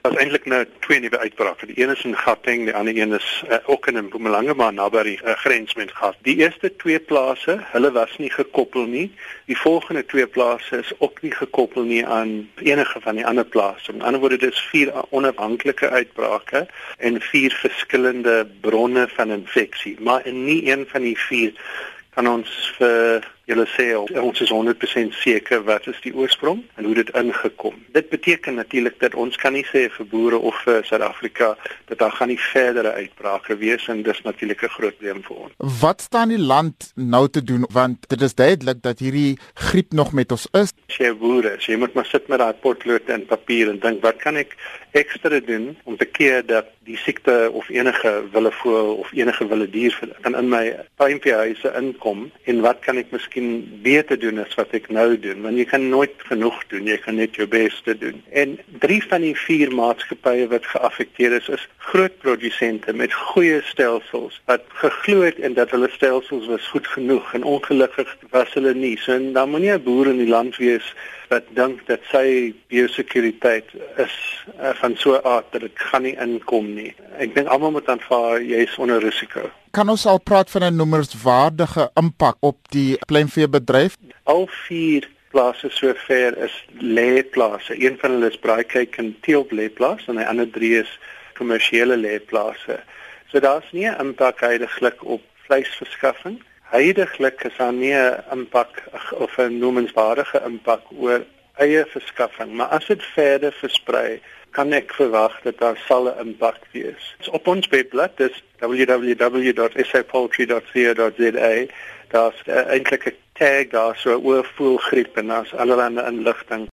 Daar's eintlik nou twee nuwe uitbrake. Die een is in Gauteng, die ander een is uh, ook in Mpumalanga maar naby die uh, grens met Gauteng. Die eerste twee plase, hulle was nie gekoppel nie. Die volgende twee plase is ook nie gekoppel nie aan enige van die ander plase. Met ander woorde, dit is vier onafhanklike uitbrake en vier verskillende bronne van infeksie, maar in nie een van die vier kan ons vir julle sê ons is 100% seker wat is die oorsprong en hoe dit ingekom. Dit beteken natuurlik dat ons kan nie sê vir boere of vir Suid-Afrika dat daar gaan nie verdere uitbrake wees en dis natuurlik 'n groot probleem vir ons. Wat staan die land nou te doen want dit is duidelik dat hierdie griep nog met ons is. Sê boere, jy moet maar sit met daai potlood en papier en dink wat kan ek ekstra doen om te keer dat die siekte of enige willevoël of enige wilde dier kan in my tuinhuise inkom en wat kan ek miskien miskien beter doen as wat ek nou doen want jy kan nooit genoeg doen jy kan net jou beste doen en drie van die vier maatskappye wat geaffekteer is is groot produsente met goeie stelsels wat geglo het en dat hulle stelsels was goed genoeg en ongelukkig was hulle nie so dan moenie 'n boer in die land wees wat dink dat sy biosekuriteit is uh, van so 'n aard dat dit gaan nie inkom nie. Ek dink almal moet aanvaar jy is onder risiko. Kan ons al praat van 'n noemenswaardige impak op die kleinveebedryf? Al vier plase sover is lêplase. Een van hulle is Braaikyk en Teelp lêplaas en die ander drie is kommersiële lêplase. So daar's nie 'n impak heiliglik op vleisverskaffing Heidiglik is daar nie 'n impak of 'n noemenswaardige impak oor eie verskaffing, maar as dit verder versprei, kan ek verwag dat daar sal 'n impak wees. Op ons webblad is www.sapoultry.co.za. Daar's uh, eintlik 'n tag daar so oor voelgriep en daar's allerlei inligting